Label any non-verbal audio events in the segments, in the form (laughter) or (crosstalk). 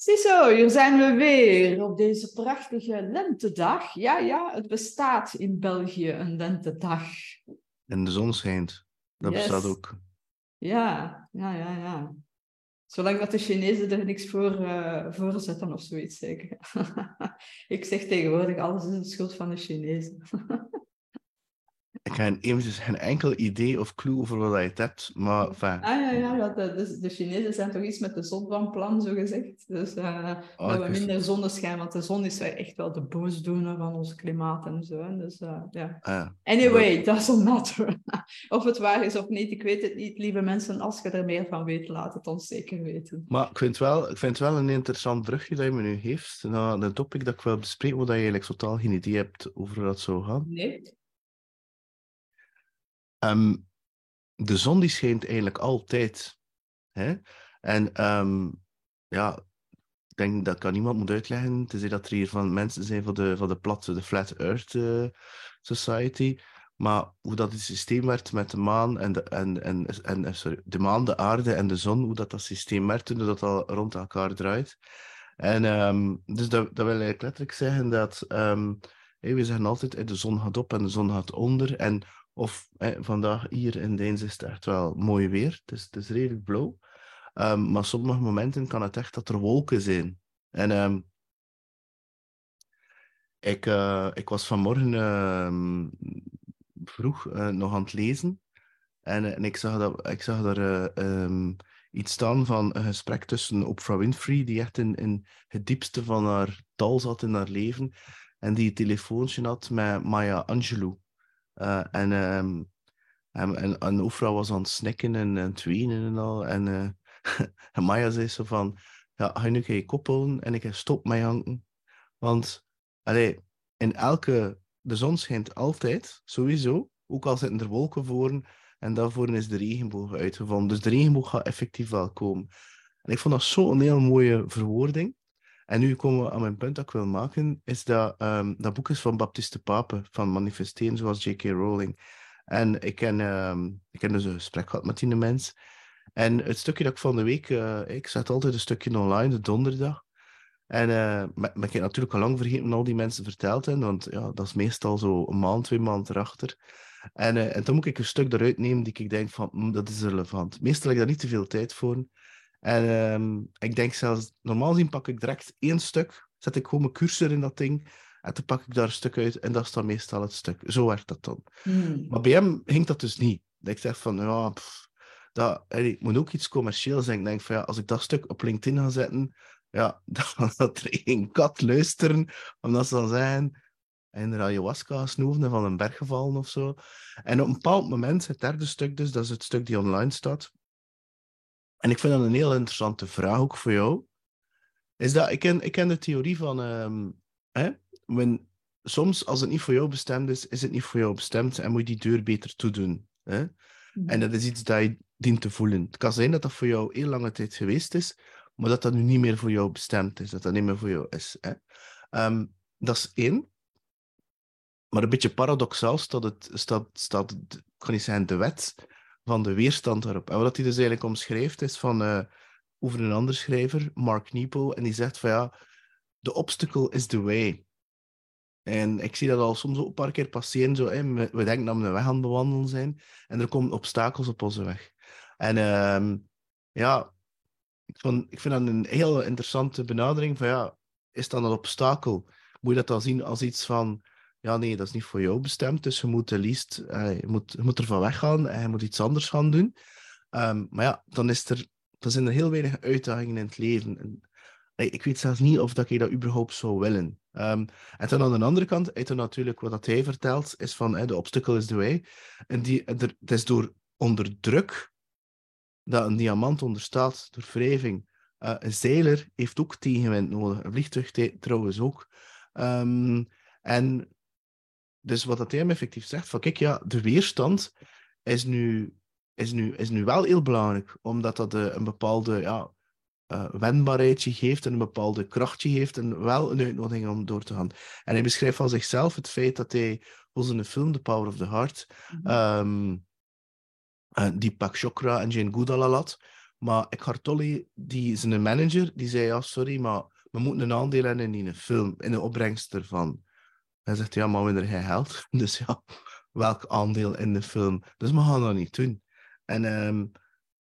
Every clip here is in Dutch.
Ziezo, hier zijn we weer op deze prachtige lentedag. Ja, ja, het bestaat in België een lentedag. En de zon schijnt. Dat Yes. bestaat ook. Ja, ja, ja, ja. Zolang dat de Chinezen er niks voor, eh, voor zetten of zoiets, zeker. (laughs) Ik zeg tegenwoordig, alles is de schuld van de Chinezen. (laughs) Ik heb eventjes geen enkel idee of clue over wat je het hebt, maar. Ah ja, ja, ja de, de, de Chinezen zijn toch iets met de zon van plan, zo gezegd. Dus eh, Oh, dat we minder zonneschijn, want de zon is echt wel de boosdoener van ons klimaat en zo. hè. Dus eh, ja. Ah, Anyway, it doesn't matter. (laughs) of het waar is of niet, ik weet het niet, lieve mensen. Als je er meer van weet, laat het ons zeker weten. Maar ik vind, wel, ik vind het wel een interessant brugje dat je me nu geeft naar een topic dat ik wil bespreken, waar je eigenlijk totaal geen idee hebt over hoe dat zou gaan. Nee? Ehm, de zon die schijnt eigenlijk altijd. Hè? En ehm, ja, ik denk dat ik aan niemand moet uitleggen, tenzij dat er hier van mensen zijn van de, van de platte, de Flat Earth eh, Society. Maar hoe dat het systeem werkt met de maan en de, en, en, en, eh, sorry, de maan, de aarde en de zon, hoe dat, dat systeem werkt, hoe dat al rond elkaar draait. En ehm, dus dat, dat wil eigenlijk letterlijk zeggen dat we zeggen altijd de zon gaat op en de zon gaat onder. En of vandaag hier in Deens is het echt wel mooi weer. Het is, het is redelijk blauw. Ehm, maar sommige momenten kan het echt dat er wolken zijn. En ehm, ik, eh, ik was vanmorgen ehm, vroeg eh, nog aan het lezen. En, en ik zag, dat, ik zag daar eh, iets staan van een gesprek tussen Oprah Winfrey, die echt in, in het diepste van haar dal zat in haar leven. En die telefoontje had met Maya Angelou. Eh, en, ehm, en, en, was aan het snikken en, en het en al. En, eh, (laughs) en Maya zei zo van, ja, ga nu je kop houden en ik stop met janken. Want, allee, in elke... De zon schijnt altijd, sowieso. Ook al zitten er wolken voor en daarvoor is de regenboog uitgevonden. Dus de regenboog gaat effectief wel komen. En ik vond dat zo'n heel mooie verwoording. En nu komen we aan mijn punt dat ik wil maken, is dat ehm, dat boek is van Baptiste Pape, van Manifesteren zoals J.K. Rowling. En ik ken, ehm, ik heb dus een gesprek gehad met die mens. En het stukje dat ik van de week, eh, ik zet altijd een stukje online, de donderdag. En eh, maar, ik heb natuurlijk al lang vergeten al die mensen verteld hebben, want ja, dat is meestal zo een maand, twee maanden erachter. En, eh, en dan moet ik een stuk eruit nemen die ik denk van, "Hm, dat is relevant. Meestal heb ik daar niet te veel tijd voor. En ehm, ik denk zelfs, normaal gezien pak ik direct één stuk, zet ik gewoon mijn cursor in dat ding, en dan pak ik daar een stuk uit, en dat is dan meestal het stuk. Zo werkt dat dan. Hmm. Maar bij hem ging dat dus niet. Dat ik zeg van, ja, pff, dat, ik moet ook iets commercieels zijn. Ik denk van, ja, als ik dat stuk op LinkedIn ga zetten, ja, (laughs) dan gaat er geen kat luisteren, omdat ze dan zeggen, en er ayahuasca snoeven van een berg gevallen of zo. En op een bepaald moment, het derde stuk dus, dat is het stuk die online staat. En ik vind dat een heel interessante vraag ook voor jou. Is dat, ik ken, ik ken de theorie van, ehm, hè, when, soms als het niet voor jou bestemd is, is het niet voor jou bestemd en moet je die deur beter toedoen. Hè? En dat is iets dat je dient te voelen. Het kan zijn dat dat voor jou heel lange tijd geweest is, maar dat dat nu niet meer voor jou bestemd is, dat dat niet meer voor jou is. Hè? Ehm, dat is één. Maar een beetje paradoxaal staat, het, staat, staat ik kan niet zeggen de wet van de weerstand daarop. En wat hij dus eigenlijk omschrijft is van, eh, over een ander schrijver, Mark Nepo, en die zegt van ja, the obstacle is the way. En ik zie dat al soms ook een paar keer passeren. Zo, hè. We, denken dat we een weg aan het bewandelen zijn. En er komen obstakels op onze weg. En ehm, ja, ik, ik vind dat een heel interessante benadering. Van ja, is dat een obstakel? Moet je dat dan zien als iets van... Ja, nee, dat is niet voor jou bestemd. Dus je moet het liefst... je, moet, je moet ervan weggaan en je moet iets anders gaan doen. Ehm, maar ja, dan, is er, dan zijn er heel weinig uitdagingen in het leven. En, ik weet zelfs niet of dat ik dat überhaupt zou willen. Ehm, en dan aan de andere kant, uit natuurlijk wat dat hij vertelt, is van de obstacle is the way. En die, er, het is door onder druk dat een diamant onderstaat, door wrijving. Eh, een zeiler heeft ook tegenwind nodig. Een vliegtuig trouwens ook. Ehm, en dus wat dat hij hem effectief zegt, van kijk, ja, de weerstand is nu, is nu, is nu wel heel belangrijk, omdat dat eh, een bepaalde ja, eh, wendbaarheidje geeft en een bepaalde krachtje heeft en wel een uitnodiging om door te gaan. En hij beschrijft van zichzelf het feit dat hij, zoals in de film The Power of the Heart, Mhm. ehm, eh, Deepak Chopra en Jane Goodall al had, Maar Eckhart Tolle, die is een manager, die zei, ja, sorry, maar we moeten een aandeel hebben in een film, in de opbrengst ervan. Hij zegt, ja, maar geld. (laughs) Dus ja, welk aandeel in de film? Dus we gaan dat niet doen. En um,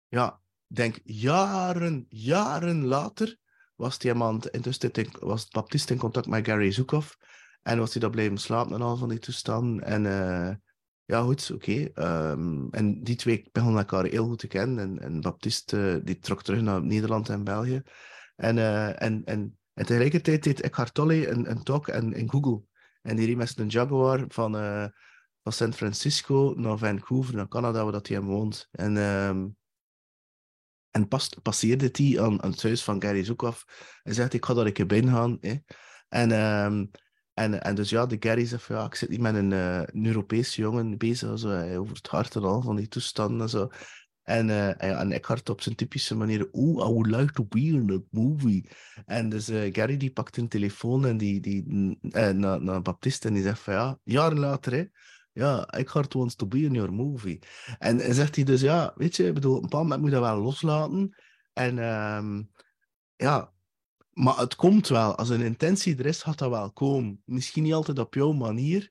ja, denk jaren, jaren later was die man intussen was Baptiste in contact met Gary Zukov. En was hij daar blijven slapen en al van die toestanden. En uh, ja, goed, oké. Ehm, en die twee begonnen elkaar heel goed te kennen. En, en Baptiste uh, die trok terug naar Nederland en België. En, uh, en, en, en tegelijkertijd deed Eckhart Tolle een, een talk in, in Google. En die reed met een Jaguar van, uh, van San Francisco naar Vancouver, naar Canada, waar dat hij woont. En, um, en pas, passeerde hij aan, aan het huis van Gary Zukov. En zegt, ik ga daar een keer binnen gaan. En, um, en, en dus ja, de Gary zegt ja, ik zit niet met een, uh, Europese jongen bezig, zo, over het hart en al, van die toestanden en zo. En, uh, en Eckhart op zijn typische manier, oh, I would like to be in that movie. En dus uh, Gary die pakt een telefoon en die, die, naar, naar Baptiste en die zegt van, ja, jaren later, hè, ja, Eckhart wants to be in your movie. En, en zegt hij dus, ja, weet je, ik bedoel, een bepaald moment moet dat wel loslaten. En um, ja, maar het komt wel. Als een intentie er is, gaat dat wel komen. Misschien niet altijd op jouw manier.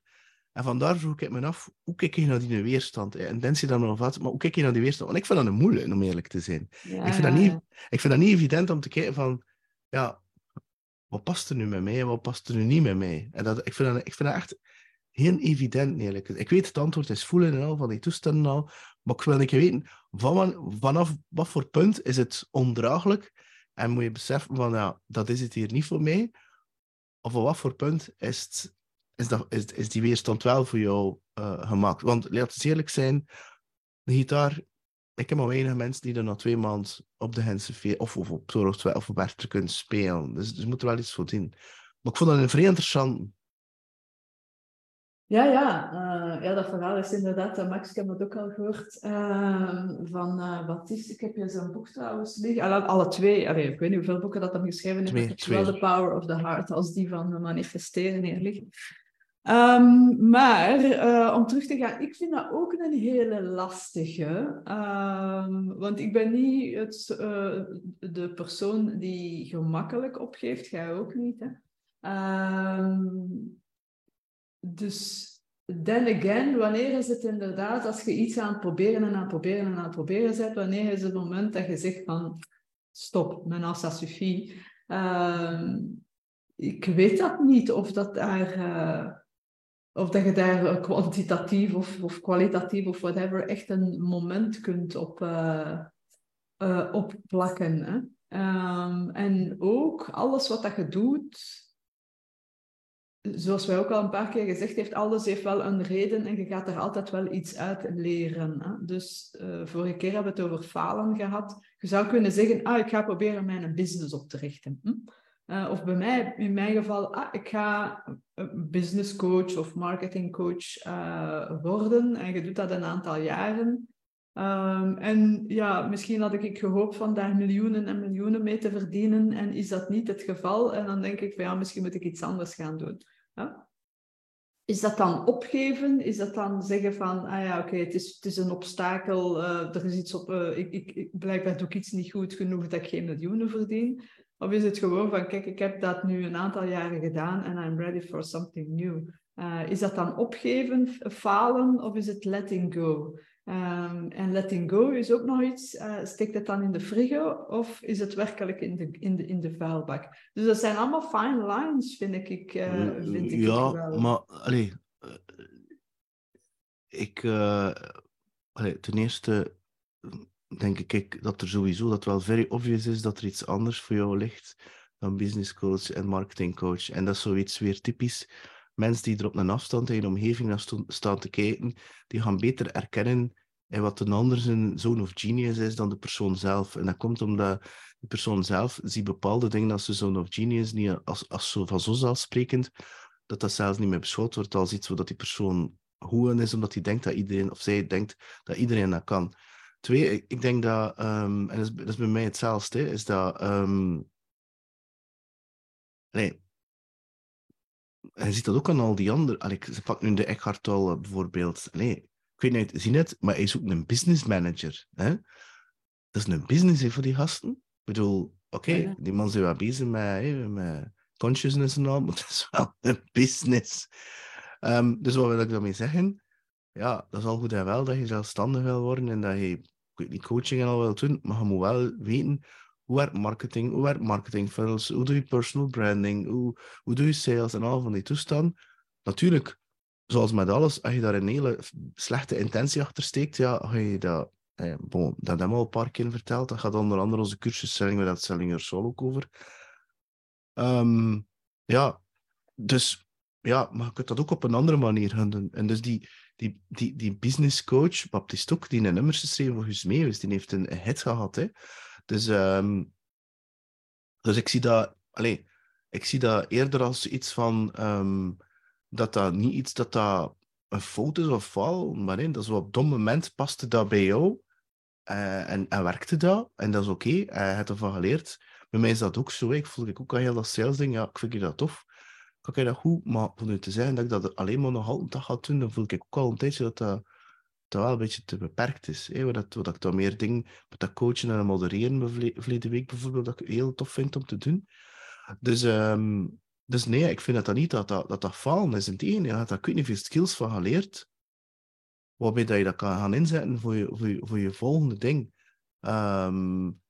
En vandaar vroeg ik me af, hoe kijk je naar die weerstand? Intentie dan nog wat, maar hoe kijk je naar die weerstand? Want ik vind dat een moeilijk, om eerlijk te zijn. Ja, ik, vind dat niet, ik vind dat niet evident om te kijken van, ja, wat past er nu met mij en wat past er nu niet met mij? En dat, ik, vind dat, ik vind dat echt heel evident, eerlijk. Ik weet het antwoord is voelen en al, van die toestanden al, maar ik wil een keer weten, van, vanaf wat voor punt is het ondraaglijk en moet je beseffen van, ja, dat is het hier niet voor mij. Of op wat voor punt is, het, is, dat, is, is die weerstand wel voor jou uh, gemaakt? Want laat het eerlijk zijn, de gitaar, ik heb maar weinig mensen die er na twee maanden op de Hense of, of op 2 of op Berter kunnen spelen. Dus, dus moet er wel iets voor zien. Maar ik vond dat een vrij interessant ja, ja. Uh, ja, dat verhaal is inderdaad, uh, Max, ik heb het ook al gehoord, uh, van Baptiste. Ik heb je zijn boek trouwens liggen. Alle, alle twee, allee, ik weet niet hoeveel boeken dat hem geschreven heeft. Twee, Wel The Power of the Heart, als die van manifesteren hier liggen. Um, maar om terug te gaan, ik vind dat ook een hele lastige. Um, want ik ben niet het, de persoon die gemakkelijk opgeeft, jij ook niet. Hè? Um, dus then again, wanneer is het inderdaad, als je iets aan het proberen en aan het proberen en aan het proberen bent, wanneer is het moment dat je zegt van stop, mijn ça ik weet dat niet of dat daar... Uh, of dat je daar kwantitatief of, of kwalitatief of whatever echt een moment kunt op, uh, uh, opplakken. Hè? Um, en ook alles wat dat je doet, zoals wij ook al een paar keer gezegd heeft, alles heeft wel een reden en je gaat er altijd wel iets uit leren. Hè? Dus vorige keer hebben we het over falen gehad. Je zou kunnen zeggen, ah, ik ga proberen mijn business op te richten. Hm? Uh, of bij mij, in mijn geval, ah, ik ga business coach of marketing coach uh, worden. En je doet dat een aantal jaren. Um, en ja, misschien had ik gehoopt van daar miljoenen en miljoenen mee te verdienen en is dat niet het geval. En dan denk ik van ja, misschien moet ik iets anders gaan doen. Is dat dan opgeven? Is dat dan zeggen van, ah ja, oké, het, is, het is een obstakel, uh, er is iets op, ik, ik, ik, blijkbaar doe ik iets niet goed genoeg dat ik geen miljoenen verdien? Of is het gewoon van, kijk, ik heb dat nu een aantal jaren gedaan en I'm ready for something new? Uh, is dat dan opgeven, falen of is het letting go? Um, en letting go is ook nog iets. Uh, steekt het dan in de frigo of is het werkelijk in de, in de, in de vuilbak? Dus dat zijn allemaal fine lines, vind ik. Uh, vind ik ja, wel. maar allee, ik, allee, ten eerste denk ik dat er sowieso dat wel very obvious is dat er iets anders voor jou ligt dan business coach en marketing coach. En dat is zoiets weer typisch mensen die er op een afstand in de omgeving naar staan te kijken, die gaan beter erkennen in wat een ander zijn zoon of genius is dan de persoon zelf. En dat komt omdat de persoon zelf ziet bepaalde dingen als zijn zoon of genius niet als, als zo, van zo zelfsprekend, dat dat zelfs niet meer beschouwd wordt als iets wat die persoon goed is, omdat hij denkt dat iedereen, of zij denkt dat iedereen dat kan. Twee, ik denk dat, um, en dat is, dat is, bij mij hetzelfde, is dat um, nee, en je ziet dat ook aan al die andere. Allee, ze pakt nu de Eckhart Tolle bijvoorbeeld. Nee, ik weet niet, zie het, maar hij is ook een business manager. Hè? dat is een business hè, voor die gasten. Ik bedoel, oké, Ja. die man zijn wel bezig met, hè, met consciousness en al, (laughs) maar het is wel een business. Ehm, dus wat wil ik daarmee zeggen? Ja, dat is al goed en wel dat je zelfstandig wil worden en dat je, niet, coaching en al wil doen, maar je moet wel weten hoe werkt marketing, hoe werkt marketing funnels, hoe doe je personal branding, hoe, hoe doe je sales en al van die toestanden. Natuurlijk, zoals met alles, als je daar een hele slechte intentie achter steekt, ja, ga je dat eh, dat hebben we al een paar keer verteld. Dat gaat onder andere onze cursus Selling Without Selling Your Soul ook over. Ehm, ja, dus ja, maar je kunt dat ook op een andere manier doen. En dus die, die, die, die business coach, Baptiste ook, die een nummer geschreven voor Guus die heeft een, hit gehad. Hè. Dus, ehm, dus ik zie dat, allez, ik zie dat eerder als iets van ehm, dat dat niet iets dat dat een fout is of fout, maar nee, dat is op dat moment paste dat bij jou eh, en, en werkte dat en dat is oké, okay. je hebt ervan geleerd. Bij mij is dat ook zo, ik voel ik ook al heel dat sales ding, ja, ik vind dat tof, ik vind dat goed, maar voor nu te zeggen dat ik dat alleen maar nog altijd ga doen, dan voel ik ook al een tijdje dat dat, dat wel een beetje te beperkt is. Hè. Dat, wat ik dan meer dingen met dat coachen en modereren verleden week bijvoorbeeld, dat ik heel tof vind om te doen. Dus, um, dus nee, ik vind dat, dat niet dat dat, dat, dat falen is. In je hebt daar weet niet veel skills van geleerd, waarbij dat je dat kan gaan inzetten voor je, voor je, voor je volgende ding. Um,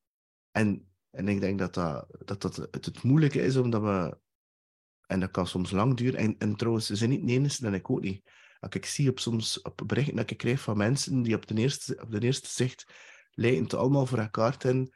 en, en ik denk dat, dat, dat, dat het, het moeilijke is, omdat we... En dat kan soms lang duren. En, en trouwens, ze zijn niet de enige en ik ook niet. Als ik zie op soms op berichten dat ik krijg van mensen die op de eerste, op de eerste zicht lijken het allemaal voor elkaar hebben,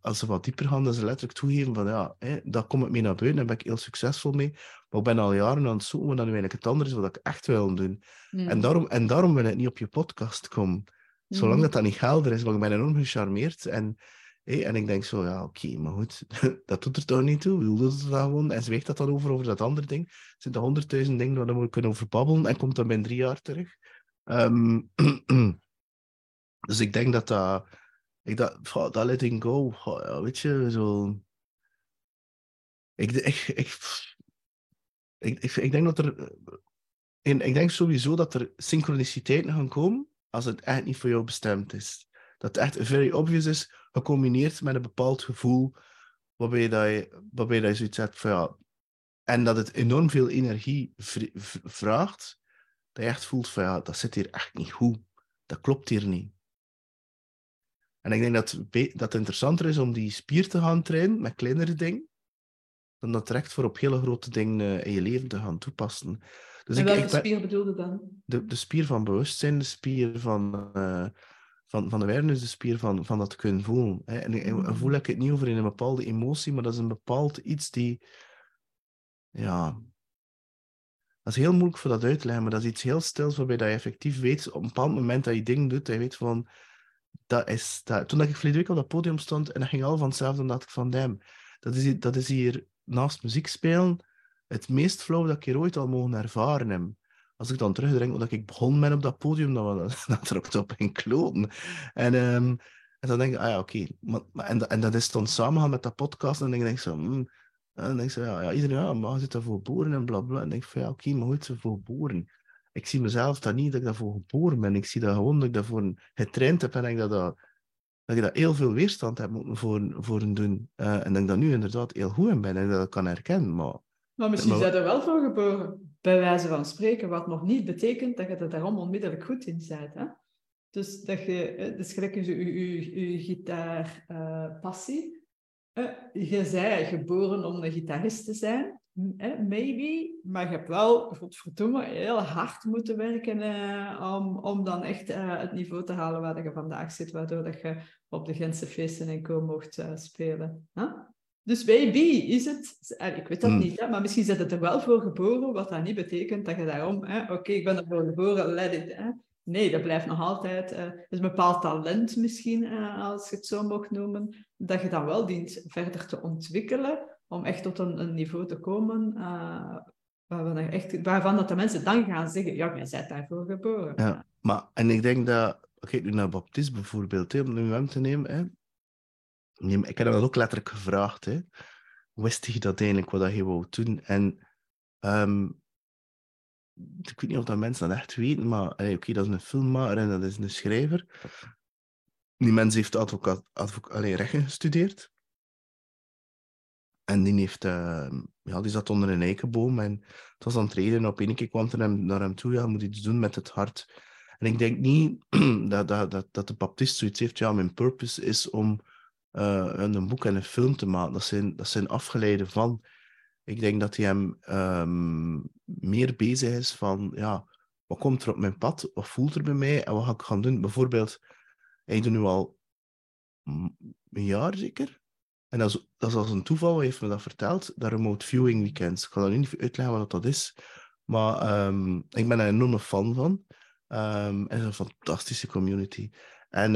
als ze wat dieper gaan, dan ze letterlijk toegeven van ja, hè, daar kom ik mee naar buiten en ben ik heel succesvol mee. Maar ik ben al jaren aan het zoeken wat dan nu eigenlijk het andere is wat ik echt wil doen. Mm. En, daarom, en daarom wil ik niet op je podcast komen. Zolang mm. dat dat niet helder is, want ik ben enorm gecharmeerd. En, en ik denk zo, ja, oké, maar goed, (laughs) dat doet er toch niet toe. Wil dat dan gewoon? En zweegt dat dan over, over dat andere ding. Er zijn er honderdduizend dingen waar we kunnen over babbelen en komt dan binnen drie jaar terug. Um, (clears throat) dus ik denk dat dat ik oh, dat letting go, weet je, zo... Ik, ik, ik, ik, ik, denk dat er... Ik denk sowieso dat er synchroniciteiten gaan komen als het echt niet voor jou bestemd is. Dat het echt very obvious is, gecombineerd met een bepaald gevoel, waarbij, dat je, waarbij dat je zoiets hebt van ja... En dat het enorm veel energie vraagt, dat je echt voelt van ja, dat zit hier echt niet goed. Dat klopt hier niet. En ik denk dat, dat het interessanter is om die spier te gaan trainen met kleinere dingen, dan dat direct voor op hele grote dingen in je leven te gaan toepassen. Dus en ik, welke ik ben, spier bedoelde dan? De, de spier van bewustzijn, de spier van, uh, van, van awareness, de spier van, van dat kunnen voelen. Hè. En, en, en voel ik het niet over in een bepaalde emotie, maar dat is een bepaald iets die... Ja... Dat is heel moeilijk voor dat uit te leggen, maar dat is iets heel stils waarbij dat je effectief weet, op een bepaald moment dat je dingen doet, dat je weet van dat is dat. Toen ik verleden week op dat podium stond en dat ging al van hetzelfde, dan dacht ik van, damn, dat is, dat is hier naast muziek spelen het meest flow dat ik hier ooit al mogen ervaren heb. Als ik dan terugdenk dat ik begon ben op dat podium, dan (laughs) er ook op in kloten. En, um, en dan denk ik, ah ja, oké. Okay. En, en dat is dan samengaan met dat podcast. En dan denk ik zo, mm, en dan denk ik zo, ja, ja iedereen, ja, maar zit daar voor boeren en bla bla. En dan denk ik van, ja, oké, okay, maar goed, ze voor boeren ik zie mezelf dat niet dat ik daarvoor geboren ben. Ik zie dat gewoon dat ik daarvoor getraind heb en ik dat, dat, dat ik dat heel veel weerstand heb moeten voor, voor doen. Uh, en dat ik dat nu inderdaad heel goed in ben en dat ik kan herkennen. Maar, maar misschien zijn er wel voor geboren, bij wijze van spreken, wat nog niet betekent dat je er daarom onmiddellijk goed in bent. Hè? Dus dat je, dus gelijk je, je, gitaarpassie. Uh, je zei geboren om een gitarist te zijn maybe, maar je hebt wel, godverdomme, heel hard moeten werken uh, om, om dan echt uh, het niveau te halen waar je vandaag zit, waardoor dat je op de Gentse feesten en co mocht spelen. Huh? Dus maybe is het, ik weet dat mm. niet, hè, maar misschien zit het er wel voor geboren, wat dat niet betekent dat je daarom, oké, okay, ik ben ervoor geboren, let it. Hè. Nee, dat blijft nog altijd, uh, is een bepaald talent misschien, als je het zo mag noemen, dat je dan wel dient verder te ontwikkelen om echt tot een, een niveau te komen uh, waarvan, echt, waarvan dat de mensen dan gaan zeggen, ja, jij bent daarvoor geboren. Ja, maar en ik denk dat, kijk nu naar Baptiste bijvoorbeeld, hè, om nu hem te nemen, hè. Ik heb hem dat ook letterlijk gevraagd, hè. wist hij dat eigenlijk, wat hij wou doen? En um, ik weet niet of dat mensen dat echt weten, maar oké, dat is een filmmaker en dat is een schrijver. die mens heeft advocaat, advocaat, rechten gestudeerd. En die, heeft, uh, ja, die zat onder een eikenboom en het was aan het reden. Op een keer kwam er naar hem toe, ja, moet iets doen met het hart. En ik denk niet (clears throat) dat, dat, dat, dat de baptist zoiets heeft, ja, mijn purpose is om uh, een boek en een film te maken. Dat zijn, dat zijn afgeleiden van. Ik denk dat hij hem um, meer bezig is van, ja, wat komt er op mijn pad? Wat voelt er bij mij? En wat ga ik gaan doen? Bijvoorbeeld, hij doet nu al een jaar zeker. En dat is, dat is als een toeval, hij heeft me dat verteld, dat remote viewing weekends. Ik ga dat niet uitleggen wat dat is. Maar um, ik ben er een enorme fan van. Um, het is een fantastische community. En,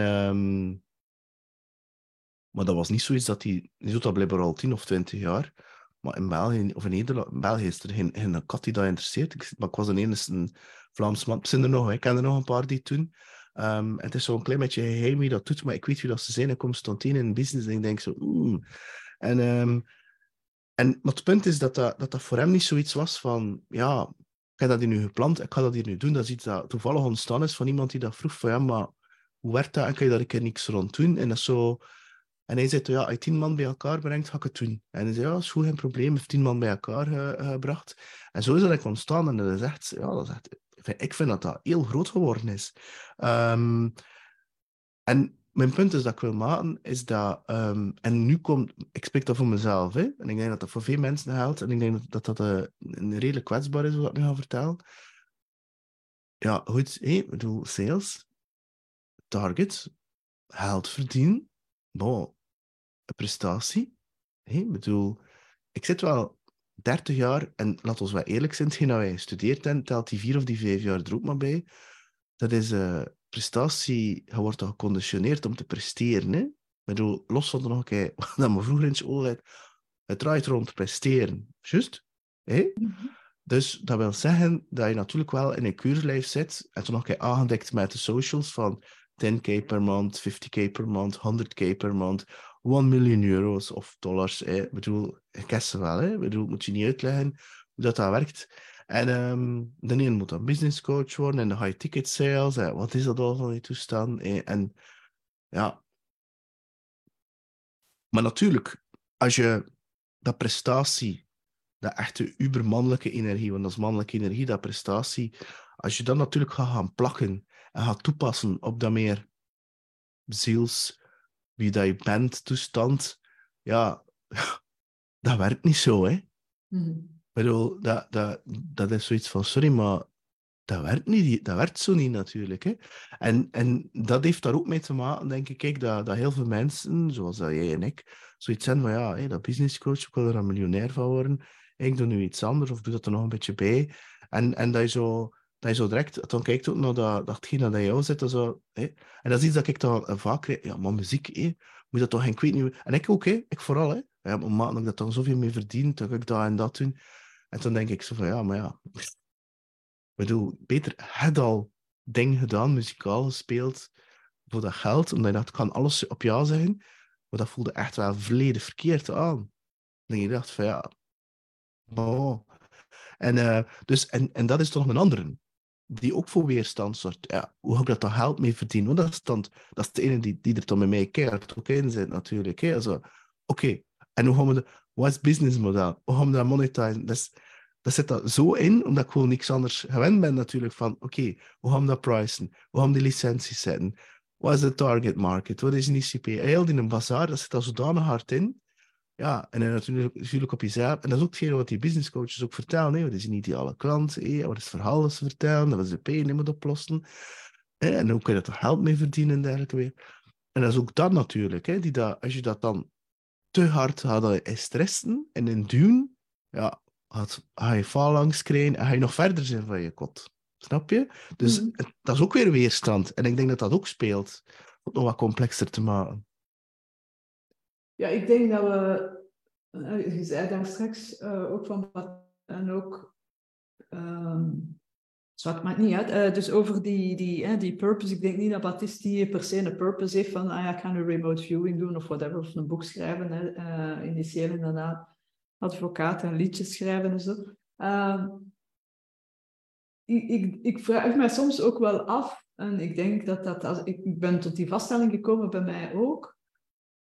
maar dat was niet zoiets dat hij... Die doet dat blijkbaar al 10 of 20 jaar. Maar in België, of in Nederland, België is er geen, kat die dat interesseert. Ik, maar ik was een enige Vlaams man. Er zijn er nog, ik ken er nog een paar die doen. Um, het is zo'n klein beetje geheim wie dat doet, maar ik weet wie dat ze zijn. Ik kom Constantine in business en ik denk zo. En, um, en maar het punt is dat dat, dat voor hem niet zoiets was van, ja, ik heb dat hier nu gepland, ik ga dat hier nu doen. Dat is iets dat toevallig ontstaan is van iemand die dat vroeg van, ja, maar hoe werkt dat en kan je daar een keer niks rond doen? En dat zo... En hij zei, ja, als je tien man bij elkaar brengt, ga ik het doen. En hij zei, ja, is goed, geen probleem. heeft tien man bij elkaar ge, gebracht. En zo is dat ontstaan. En dat is echt, ja, dat is ik vind dat dat heel groot geworden is. Um, en mijn punt is dat ik wil maken, is dat... Um, en nu komt... Ik spreek dat voor mezelf, hè. En ik denk dat dat voor veel mensen geldt. En ik denk dat dat, uh, een redelijk kwetsbaar is, wat ik nu ga vertellen. Ja, goed. Hey, ik bedoel, sales, target, geld verdienen, bon, prestatie. Hey, ik bedoel, ik zit wel 30 jaar, en laat ons wel eerlijk zijn, hetgeen dat wij gestudeerd hebben, telt die vier of die vijf jaar er ook maar bij. Dat is uh, prestatie, je wordt geconditioneerd om te presteren. Hè? Ik bedoel, los van nog een keer, (laughs) dat me vroeger in school had, het draait rond presteren. Juist? Hè? Mm -hmm. Dus dat wil zeggen dat je natuurlijk wel in een keurslijf zit, en toen nog een keer aangedekt met de socials van 10k per maand, 50k per maand, 100k per maand, 1 miljoen euro's of dollars. Ik bedoel, ik wel. Hè? Ik bedoel, moet je niet uitleggen hoe dat, dat werkt. En um, de een moet dan business coach worden en de high ticket sales. Hè? Wat is dat al van die toestand? En ja. Maar natuurlijk, als je dat prestatie, dat echte ubermannelijke energie, want dat is mannelijke energie, dat prestatie, als je dat natuurlijk gaat gaan plakken en gaat toepassen op dat meer ziels wie dat je bent, toestand, ja, (laughs) dat werkt niet zo, hè. Mm. Ik bedoel, dat, dat, dat is zoiets van, sorry, maar dat werkt, niet, dat werkt zo niet natuurlijk. Hè. En, en dat heeft daar ook mee te maken, denk ik, kijk, dat, dat heel veel mensen, zoals dat jij en ik, zoiets zijn van, ja, dat businesscoach, ik wil er een miljonair van worden, ik doe nu iets anders, of doe dat er nog een beetje bij. En, en dat je zo dat je zo direct, dan kijkt ook naar dat, datgene dat jou zit. Zo, hè. En dat is iets dat ik dan vaak krijg. Ja, maar muziek, hè, moet dat toch geen kwijt niet En ik ook, hè. ik vooral. Hè. Ja, omdat ik dat dan zoveel mee verdien, ga ik dat en dat doen. En dan denk ik zo van, ja, maar ja. Ik bedoel, beter had al ding gedaan, muzikaal gespeeld, voor dat geld, omdat je dacht, kan alles op jou zeggen. Maar dat voelde echt wel volledig verkeerd aan. En je dacht van, ja, oh. En, uh, dus, en, en dat is toch een andere die ook voor weerstand zorgt. Ja, hoe ga ik dat dan geld mee verdienen? Want dat is, dat de ene die, die er dan met mij keihard ook in natuurlijk. Oké, okay. en hoe gaan we wat is het businessmodel? Hoe gaan we dat monetizen? Dat, dat zit dat zo in, omdat ik gewoon niks anders gewend ben, natuurlijk. Van oké, hoe gaan we dat pricen? Hoe gaan we die licenties zetten? Wat is de target market? Wat is een ICP? Heel in een bazaar, dat zit al zodanig hard in ja, en natuurlijk, natuurlijk op jezelf. En dat is ook hetgeen wat die business coaches ook vertellen. Hè. Wat is een ideale klant? Hè? Wat is het verhaal dat ze vertellen? Dat is de pijn moet oplossen. Hè? En hoe kun je er geld mee verdienen en dergelijke weer. En dat is ook dat natuurlijk. Hè? Die dat, als je dat dan te hard gaat stressen en in duwen, ja, gaat, ga je phalanx krijgen en ga je nog verder zijn van je kot. Snap je? Dus mm -hmm. dat is ook weer weerstand. En ik denk dat dat ook speelt. Om het nog wat complexer te maken. Ja, ik denk dat we, je zei daar straks uh, ook van wat, en ook, um, zwart maakt niet uit, uh, dus over die, die, die purpose, ik denk niet dat Baptiste per se een purpose heeft van, ah ja, ik ga een remote viewing doen of whatever, of een boek schrijven, initieel inderdaad, advocaat en liedjes schrijven en zo. Uh, ik, ik, ik vraag me soms ook wel af En ik denk dat dat, als, ik ben tot die vaststelling gekomen bij mij ook,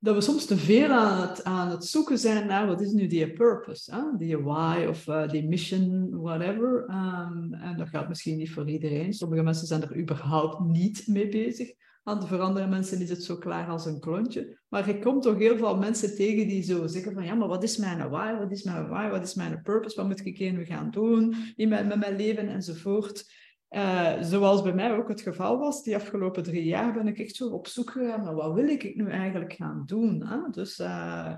dat we soms te veel aan het, aan het zoeken zijn naar wat is nu die purpose, hè? die why of uh, die mission, whatever. Um, en dat geldt misschien niet voor iedereen. Sommige mensen zijn er überhaupt niet mee bezig. Aan voor andere mensen is het zo klaar als een klontje. Maar je komt toch heel veel mensen tegen die zo zeggen van ja, maar wat is mijn why? Wat is mijn why? Wat is mijn purpose? Wat moet ik nu gaan doen in mijn, met mijn leven enzovoort? Uh, zoals bij mij ook het geval was, die afgelopen drie jaar ben ik echt zo op zoek gegaan naar wat wil ik nu eigenlijk gaan doen. Hè? Dus, uh,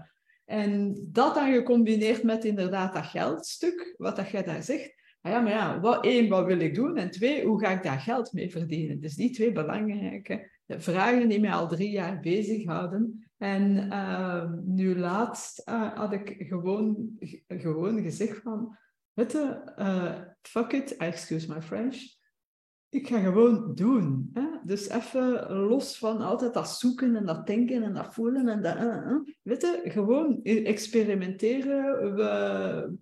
en dat dan gecombineerd met inderdaad dat geldstuk, wat dat jij daar zegt. Ah ja, maar ja, wat, één, wat wil ik doen? En twee, hoe ga ik daar geld mee verdienen? Dus die twee belangrijke vragen die mij al drie jaar bezighouden. En uh, nu laatst had ik gewoon, gewoon gezegd van, weet je, fuck it, excuse my French ik ga gewoon doen. Hè? Dus even los van altijd dat zoeken en dat denken en dat voelen en dat... Uh. Weet je, gewoon experimenteren. We...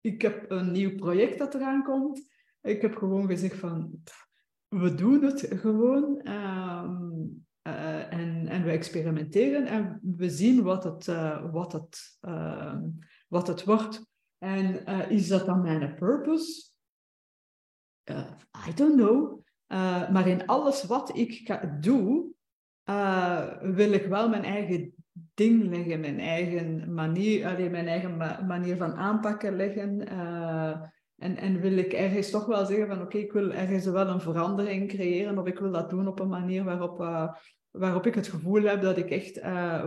Ik heb een nieuw project dat eraan komt. Ik heb gewoon gezegd van... we doen het gewoon. Um, uh, en, en we experimenteren en we zien wat het, uh, wat het, uh, wat het wordt. En is dat dan mijn purpose? Uh, I don't know. Uh, maar in alles wat ik doe, uh, wil ik wel mijn eigen ding leggen, mijn eigen manier, alleen mijn eigen ma manier van aanpakken leggen. en, en wil ik ergens toch wel zeggen van oké, ik wil ergens wel een verandering creëren of ik wil dat doen op een manier waarop, waarop ik het gevoel heb dat ik echt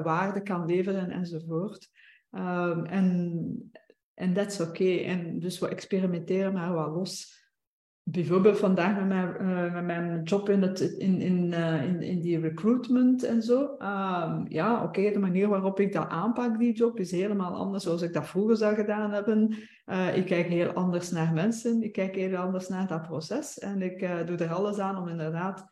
waarde kan leveren enzovoort. Um, en en dat is oké. En dus we experimenteren maar wat los bijvoorbeeld vandaag met mijn, uh, met mijn job in, het, in, in, uh, in, in die recruitment en zo. Um, ja, oké, de manier waarop ik dat aanpak, die job, is helemaal anders zoals ik dat vroeger zou gedaan hebben. Uh, ik kijk heel anders naar mensen, ik kijk heel anders naar dat proces. En ik doe er alles aan om inderdaad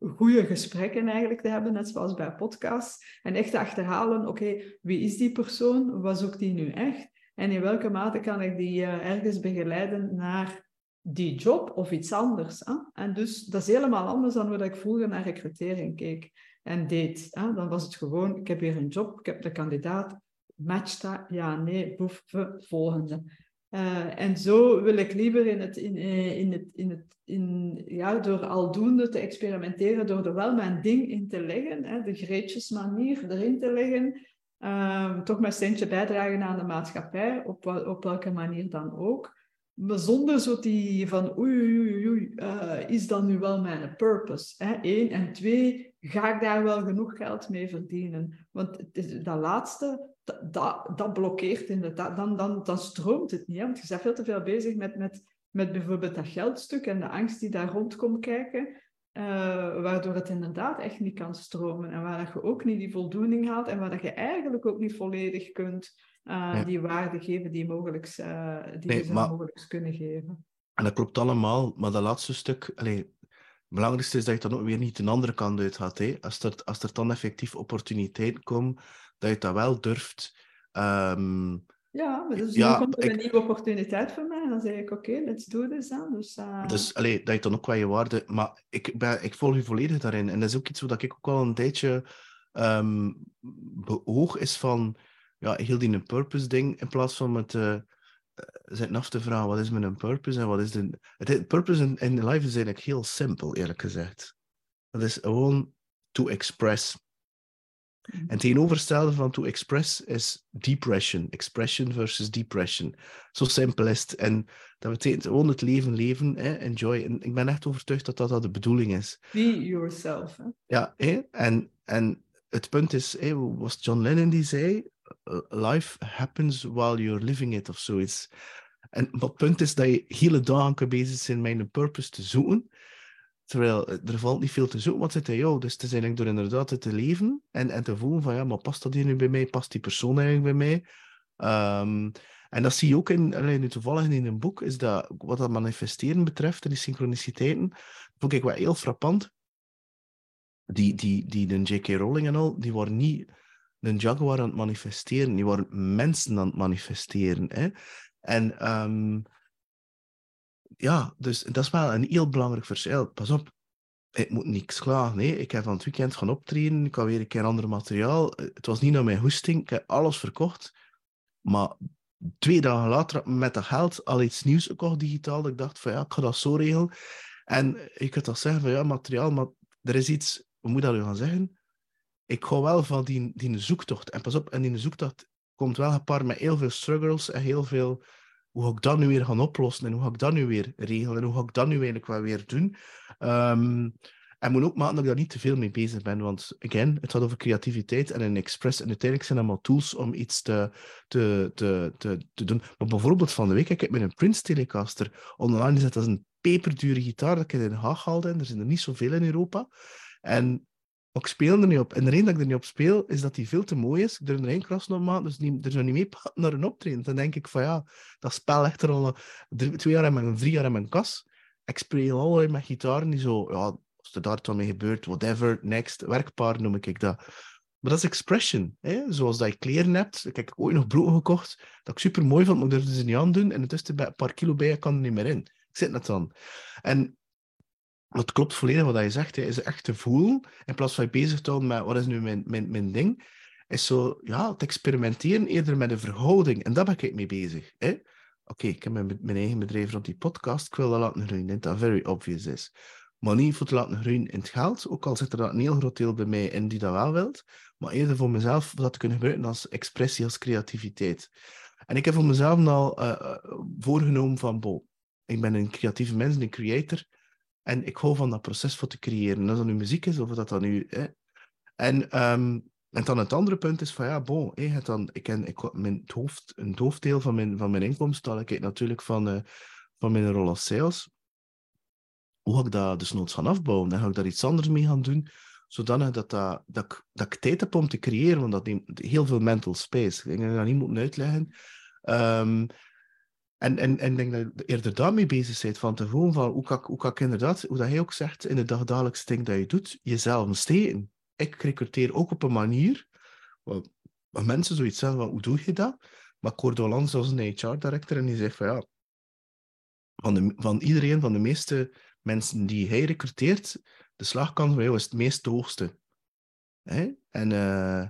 goede gesprekken eigenlijk te hebben, net zoals bij podcasts. En echt te achterhalen, oké, wie is die persoon? Wat zoekt die nu echt? En in welke mate kan ik die ergens begeleiden naar die job of iets anders. Hè? En dus dat is helemaal anders dan hoe ik vroeger naar recrutering keek en deed. Hè? Dan was het gewoon, ik heb hier een job, ik heb de kandidaat, matcht dat? Ja, nee, boef, volgende. Uh, en zo wil ik liever in het, in, eh, in het, in het, in, ja, door aldoende te experimenteren, door er wel mijn ding in te leggen, hè, de greetjes manier erin te leggen, uh, toch mijn steentje bijdragen aan de maatschappij, op, op welke manier dan ook. Maar zonder zo die van oei, oei, oei, uh, is dat nu wel mijn purpose? Hè? Eén. En twee, ga ik daar wel genoeg geld mee verdienen? Want het is, dat laatste, dat, dat, dat blokkeert inderdaad. Dan, dan, dan stroomt het niet. Hè? Want je bent veel te veel bezig met, met, met bijvoorbeeld dat geldstuk en de angst die daar rond komt kijken. Uh, waardoor het inderdaad echt niet kan stromen. En waar je ook niet die voldoening haalt en waar je eigenlijk ook niet volledig kunt uh, die waarde geven die, mogelijk, uh, die nee, ze maar, mogelijk kunnen geven. En dat klopt allemaal, maar dat laatste stuk, allee, het belangrijkste is dat je dan ook weer niet een andere kant uit gaat. Hè? Als, er, als er dan effectief opportuniteiten komen, dat je dat wel durft. Um, ja, maar dus ja, komt er ik, een nieuwe opportuniteit voor mij. En dan zeg ik, oké, okay, let's do this. Dan. Dus, uh... dus dat je dan ook wel je waarde... Maar ik, ben, ik volg je volledig daarin. En dat is ook iets wat ik ook al een tijdje um, beoog, is van ja, heel die een purpose ding, in plaats van met uh, zitten af te vragen wat is mijn purpose en wat is de... Het purpose in, in life is eigenlijk heel simpel, eerlijk gezegd. Dat is gewoon to express. En mhm. tegenovergestelde van to express is depression. Expression versus depression. Zo simpel is het. En dat betekent gewoon het leven leven, hè? enjoy. En ik ben echt overtuigd dat dat, dat de bedoeling is. Be yourself. Hè? Ja, hè? En, en het punt is, hè, was John Lennon die zei, life happens while you're living it of zoiets. En wat punt is dat je hele dagen bezig bent met een purpose te zoeken. Terwijl er valt niet veel te zoeken, wat zit in jou? Dus het is door inderdaad te leven en, en te voelen van ja, maar past dat hier nu bij mij? Past die persoon eigenlijk bij mij? Um, en dat zie je ook in, alleen nu toevallig in een boek, is dat wat dat manifesteren betreft en die synchroniciteiten, vond ik wel heel frappant. Die, die, die de J.K. Rowling en al, die waren niet een jaguar aan het manifesteren. Die waren mensen aan het manifesteren. Hè? En um, ja, dus dat is wel een heel belangrijk verschil. Pas op, ik moet niks klaar. Nee, ik heb van het weekend gaan optreden. Ik had weer een keer ander materiaal. Het was niet naar mijn hoesting. Ik heb alles verkocht. Maar twee dagen later met dat geld al iets nieuws gekocht digitaal. Dat ik dacht van ja, ik ga dat zo regelen. En ik kan toch zeggen van ja, materiaal, maar er is iets, hoe moet dat nu gaan zeggen? Ik hou wel van die, die zoektocht. En pas op, en die zoektocht komt wel gepaard met heel veel struggles en heel veel hoe ga ik dat nu weer gaan oplossen en hoe ga ik dat nu weer regelen en hoe ga ik dat nu eigenlijk wel weer doen. Um, en moet ook maken dat ik daar niet te veel mee bezig ben, want again, het gaat over creativiteit en een express en uiteindelijk zijn allemaal tools om iets te, te, te, te, te doen. Maar bijvoorbeeld van de week heb ik met een Prince Telecaster online gezet. Dat is een peperdure gitaar dat ik in Den Haag haalde en er zijn er niet zoveel in Europa. En ik speel er niet op. En de reden dat ik er niet op speel, is dat die veel te mooi is. Ik durf er één kras nog maken, dus niet, er zou niet mee naar een optreden. Dan denk ik van ja, dat spel ligt er al twee jaar in mijn, drie jaar in mijn kas. Ik speel allerlei met gitaren die zo, ja, als er daar dan mee gebeurt, whatever, next, werkpaar noem ik dat. Maar dat is expression. Hè? Zoals dat je kleren hebt. Ik heb ooit nog brood gekocht, dat ik super mooi vond, maar ik durfde ze niet aan doen. En het bij een paar kilo bij, kan er niet meer in. Ik zit net dan. En het klopt volledig wat je zegt. Hè. Is echt te voelen, in plaats van je bezig te houden met wat is nu mijn, mijn, mijn ding, is zo, ja, te experimenteren eerder met een verhouding. En daar ben ik mee bezig. Oké, ik heb mijn, mijn eigen bedrijf rond die podcast, ik wil dat laten groeien, dat very obvious is. Maar niet voor te laten groeien in het geld, ook al zit er een heel groot deel bij mij in die dat wel wilt, maar eerder voor mezelf dat te kunnen gebruiken als expressie, als creativiteit. En ik heb voor mezelf al uh, voorgenomen van, ik ben een creatieve mens, een creator, en ik hou van dat proces voor te creëren. Of dat nu muziek is, of dat dan nu... Hè. En, um, en dan het andere punt is van, ja, bon, het dan, ik ken, ik, mijn, het hoofd, een hoofddeel van mijn, van mijn inkomsten haal ik natuurlijk van, uh, van mijn rol als sales. Hoe ga ik dat dus noods gaan afbouwen? Dan ga ik daar iets anders mee gaan doen, zodanig dat, dat, dat, ik, dat ik tijd heb om te creëren, want dat neemt heel veel mental space. Ik denk dat ik dat niet moet uitleggen. Um, en, en, en ik denk dat je eerder daarmee bezig bent, van te voelen van hoe kan, hoe kan ik inderdaad, hoe dat hij ook zegt, in het dagdagelijkse ding dat je doet, jezelf steken. Ik recruteer ook op een manier waar, mensen zoiets zeggen van, hoe doe je dat? Maar langs als een HR-director en die zegt van ja, van, de, van iedereen, van de meeste mensen die hij recruteert, de slagkans bij jou is het meest hoogste. En uh,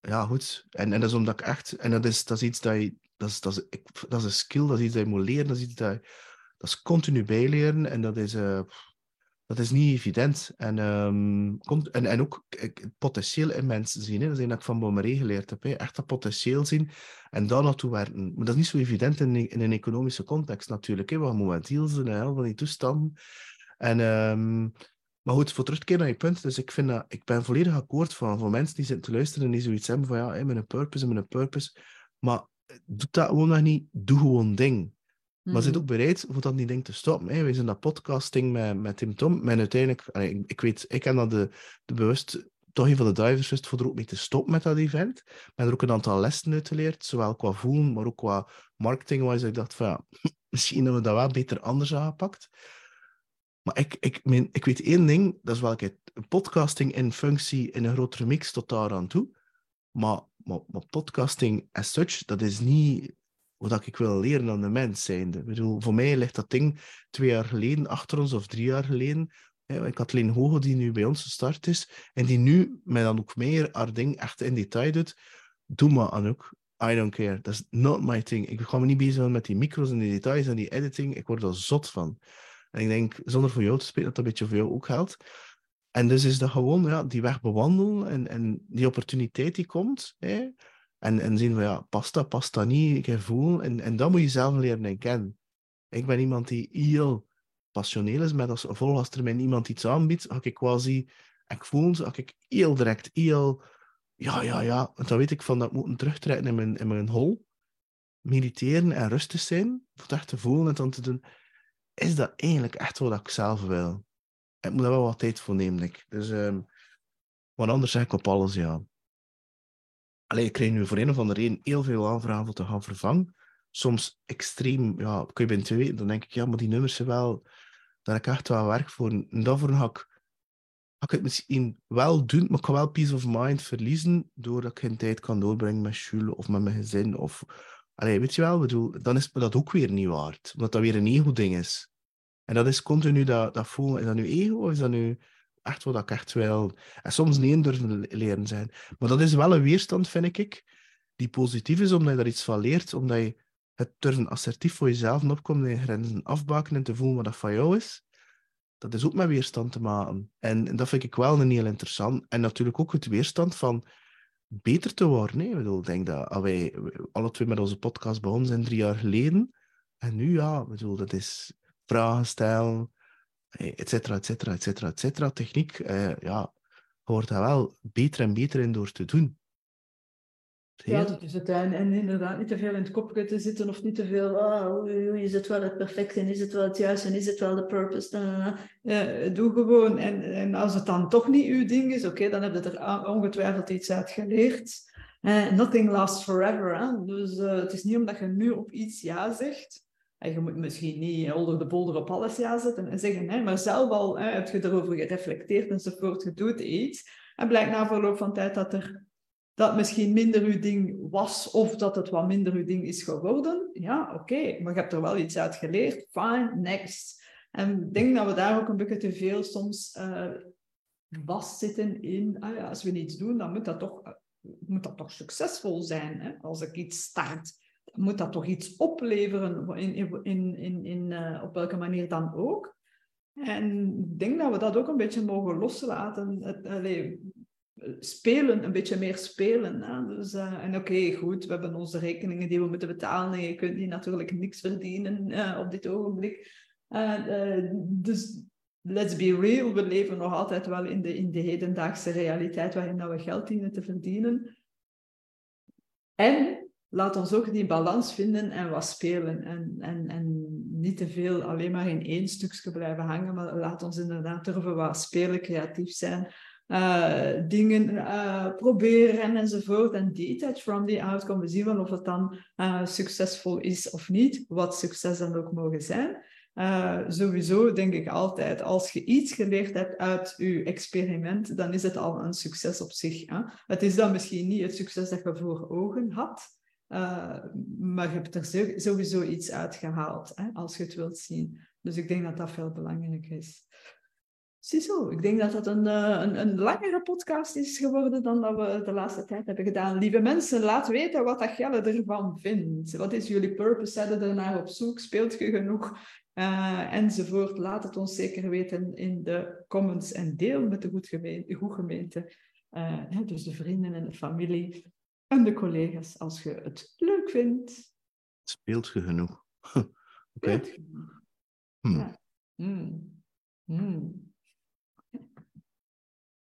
ja, goed. En, en dat is omdat ik echt, en dat is, dat is iets dat je dat is, dat, is, dat is een skill, dat is iets dat je moet leren, dat is iets dat, dat is continu bijleren en dat is, uh, dat is niet evident. En, um, komt, en, en ook het potentieel in mensen zien, hè. dat is dat ik van Bommeré geleerd heb. Hè. Echt dat potentieel zien en daar naartoe werken. Maar dat is niet zo evident in, een economische context natuurlijk. Hè. We gaan momenteel zijn en van die toestanden. En, um, maar goed, voor terugkeren naar je punt. Dus ik, vind dat, ik ben volledig akkoord van voor mensen die zitten te luisteren en die zoiets hebben van ja, hè, met een purpose, met een purpose. Maar doe dat gewoon nog niet. Doe gewoon ding. Maar mm zit mhm. ook bereid voor dat niet ding te stoppen. Hè. We zijn dat podcasting met, met Tim Tom. En uiteindelijk, ik, ik, weet, ik ken dat de, de bewust, toch een van de drivers wist voor er ook mee te stoppen met dat event. Ik ben er ook een aantal lessen uit geleerd, zowel qua voelen, maar ook qua marketing, waar ik dacht van ja, (laughs) misschien hebben we dat wel beter anders aangepakt. Maar ik, ik, mijn, ik weet één ding, dat is welke podcasting in functie in een grotere mix tot daar aan toe. Maar maar, podcasting as such, dat is niet wat ik wil leren aan de mens zijnde. Ik bedoel, voor mij ligt dat ding twee jaar geleden achter ons, of drie jaar geleden. Ik had Leen Hoge, die nu bij ons gestart is, en die nu met dan ook meer haar ding echt in detail doet. Doe maar, Anouk. I don't care. Is not my thing. Ik ga me niet bezig met die micro's en die details en die editing. Ik word er zot van. En ik denk, zonder voor jou te spelen, dat dat een beetje voor jou ook geldt. En dus is dat gewoon ja, die weg bewandelen en, en die opportuniteit die komt. Hè, en, en zien we, ja, past dat, past dat niet, ik voel. En, en dat moet je zelf leren kennen. Ik ben iemand die heel passioneel is, met als als er mij iemand iets aanbiedt, ga ik quasi, ik voel ze, ik heel direct, heel, ja, ja, ja. Want dan weet ik van dat moeten terugtrekken in mijn, in mijn hol, mediteren en rustig zijn, het echt te voelen en dan te doen. Is dat eigenlijk echt wat ik zelf wil? Ik moet daar wel wat tijd voor nemen, ik. Dus, um, want anders zeg ik op alles ja. Alleen ik krijg nu voor een of andere reden heel veel aanvragen te gaan vervangen. Soms extreem, ja, kun je binnen twee weken, dan denk ik, ja, maar die nummers zijn wel, daar heb ik echt wel werk voor. En daarvoor ga ik, ik het misschien wel doen, maar ik kan wel peace of mind verliezen, doordat ik geen tijd kan doorbrengen met Jules of met mijn gezin of, Allee, weet je wel, bedoel, dan is me dat ook weer niet waard. Omdat dat weer een ego-ding is. En dat is continu dat, dat voelen. Is dat nu ego of is dat nu echt wat ik echt wil? En soms niet durven leren zijn. Maar dat is wel een weerstand, vind ik, die positief is, omdat je daar iets van leert. Omdat je het durven assertief voor jezelf opkomt en je grenzen afbaken en te voelen wat dat van jou is. Dat is ook met weerstand te maken. En, en dat vind ik wel een heel interessant. En natuurlijk ook het weerstand van beter te worden. Ik, bedoel, denk dat wij alle twee met onze podcast begonnen zijn drie jaar geleden. En nu, ja, bedoel, dat is vragen stellen, et cetera, et cetera, et cetera, et cetera. Techniek, eh, ja, wordt daar wel beter en beter in door te doen. Ja, dat is het. En, en inderdaad, niet te veel in het kopje te zitten of niet te veel, ah, is het wel het perfecte en is het wel het juiste en is het wel de purpose. Uh, doe gewoon. En, en als het dan toch niet uw ding is, oké, dan heb je er ongetwijfeld iets uit geleerd. Uh, nothing lasts forever. Hè? Dus uh, het is niet omdat je nu op iets ja zegt. En je moet misschien niet onder de bolder op alles ja zetten en zeggen, hè, maar zelf al heb je erover gereflecteerd enzovoort, je doet iets. En blijkt na verloop van tijd dat er dat misschien minder uw ding was of dat het wat minder uw ding is geworden. Ja, oké, maar je hebt er wel iets uit geleerd. Fine, next. En ik denk dat we daar ook een beetje te veel soms uh, vastzitten in, ah ja, als we iets doen, dan moet dat toch, moet dat toch succesvol zijn. Hè? Als ik iets start, moet dat toch iets opleveren, in, in, in, in, uh, op welke manier dan ook. En ik denk dat we dat ook een beetje mogen loslaten. Het, spelen, een beetje meer spelen. Hè? Dus, uh, en oké, goed, we hebben onze rekeningen die we moeten betalen en je kunt hier natuurlijk niks verdienen uh, op dit ogenblik. Dus let's be real, we leven nog altijd wel in de, in de hedendaagse realiteit waarin dat we geld dienen te verdienen. En laat ons ook die balans vinden en wat spelen. En, en, en niet te veel alleen maar in één stukje blijven hangen, maar laat ons inderdaad durven wat spelen, creatief zijn uh, dingen uh, proberen enzovoort. En detach from the outcome. We zien wel of het dan uh, succesvol is of niet, wat succes dan ook mogen zijn. sowieso denk ik altijd, als je iets geleerd hebt uit je experiment, dan is het al een succes op zich. Hè? Het is dan misschien niet het succes dat je voor ogen had, maar je hebt er sowieso iets uitgehaald, hè, als je het wilt zien. Dus ik denk dat dat veel belangrijker is. Ziezo, ik denk dat dat een, eh, een, een, langere podcast is geworden dan dat we de laatste tijd hebben gedaan. Lieve mensen, laat weten wat dat Gelle ervan vindt. Wat is jullie purpose? Zet er naar op zoek? Speelt je genoeg? Uh, enzovoort. Laat het ons zeker weten in de comments en deel met de goed gemeente. Goed gemeente. Dus de vrienden en de familie en de collega's als je het leuk vindt. Speelt je genoeg? (laughs) Oké. Okay. Hmm. Ja. Hmm. Hmm.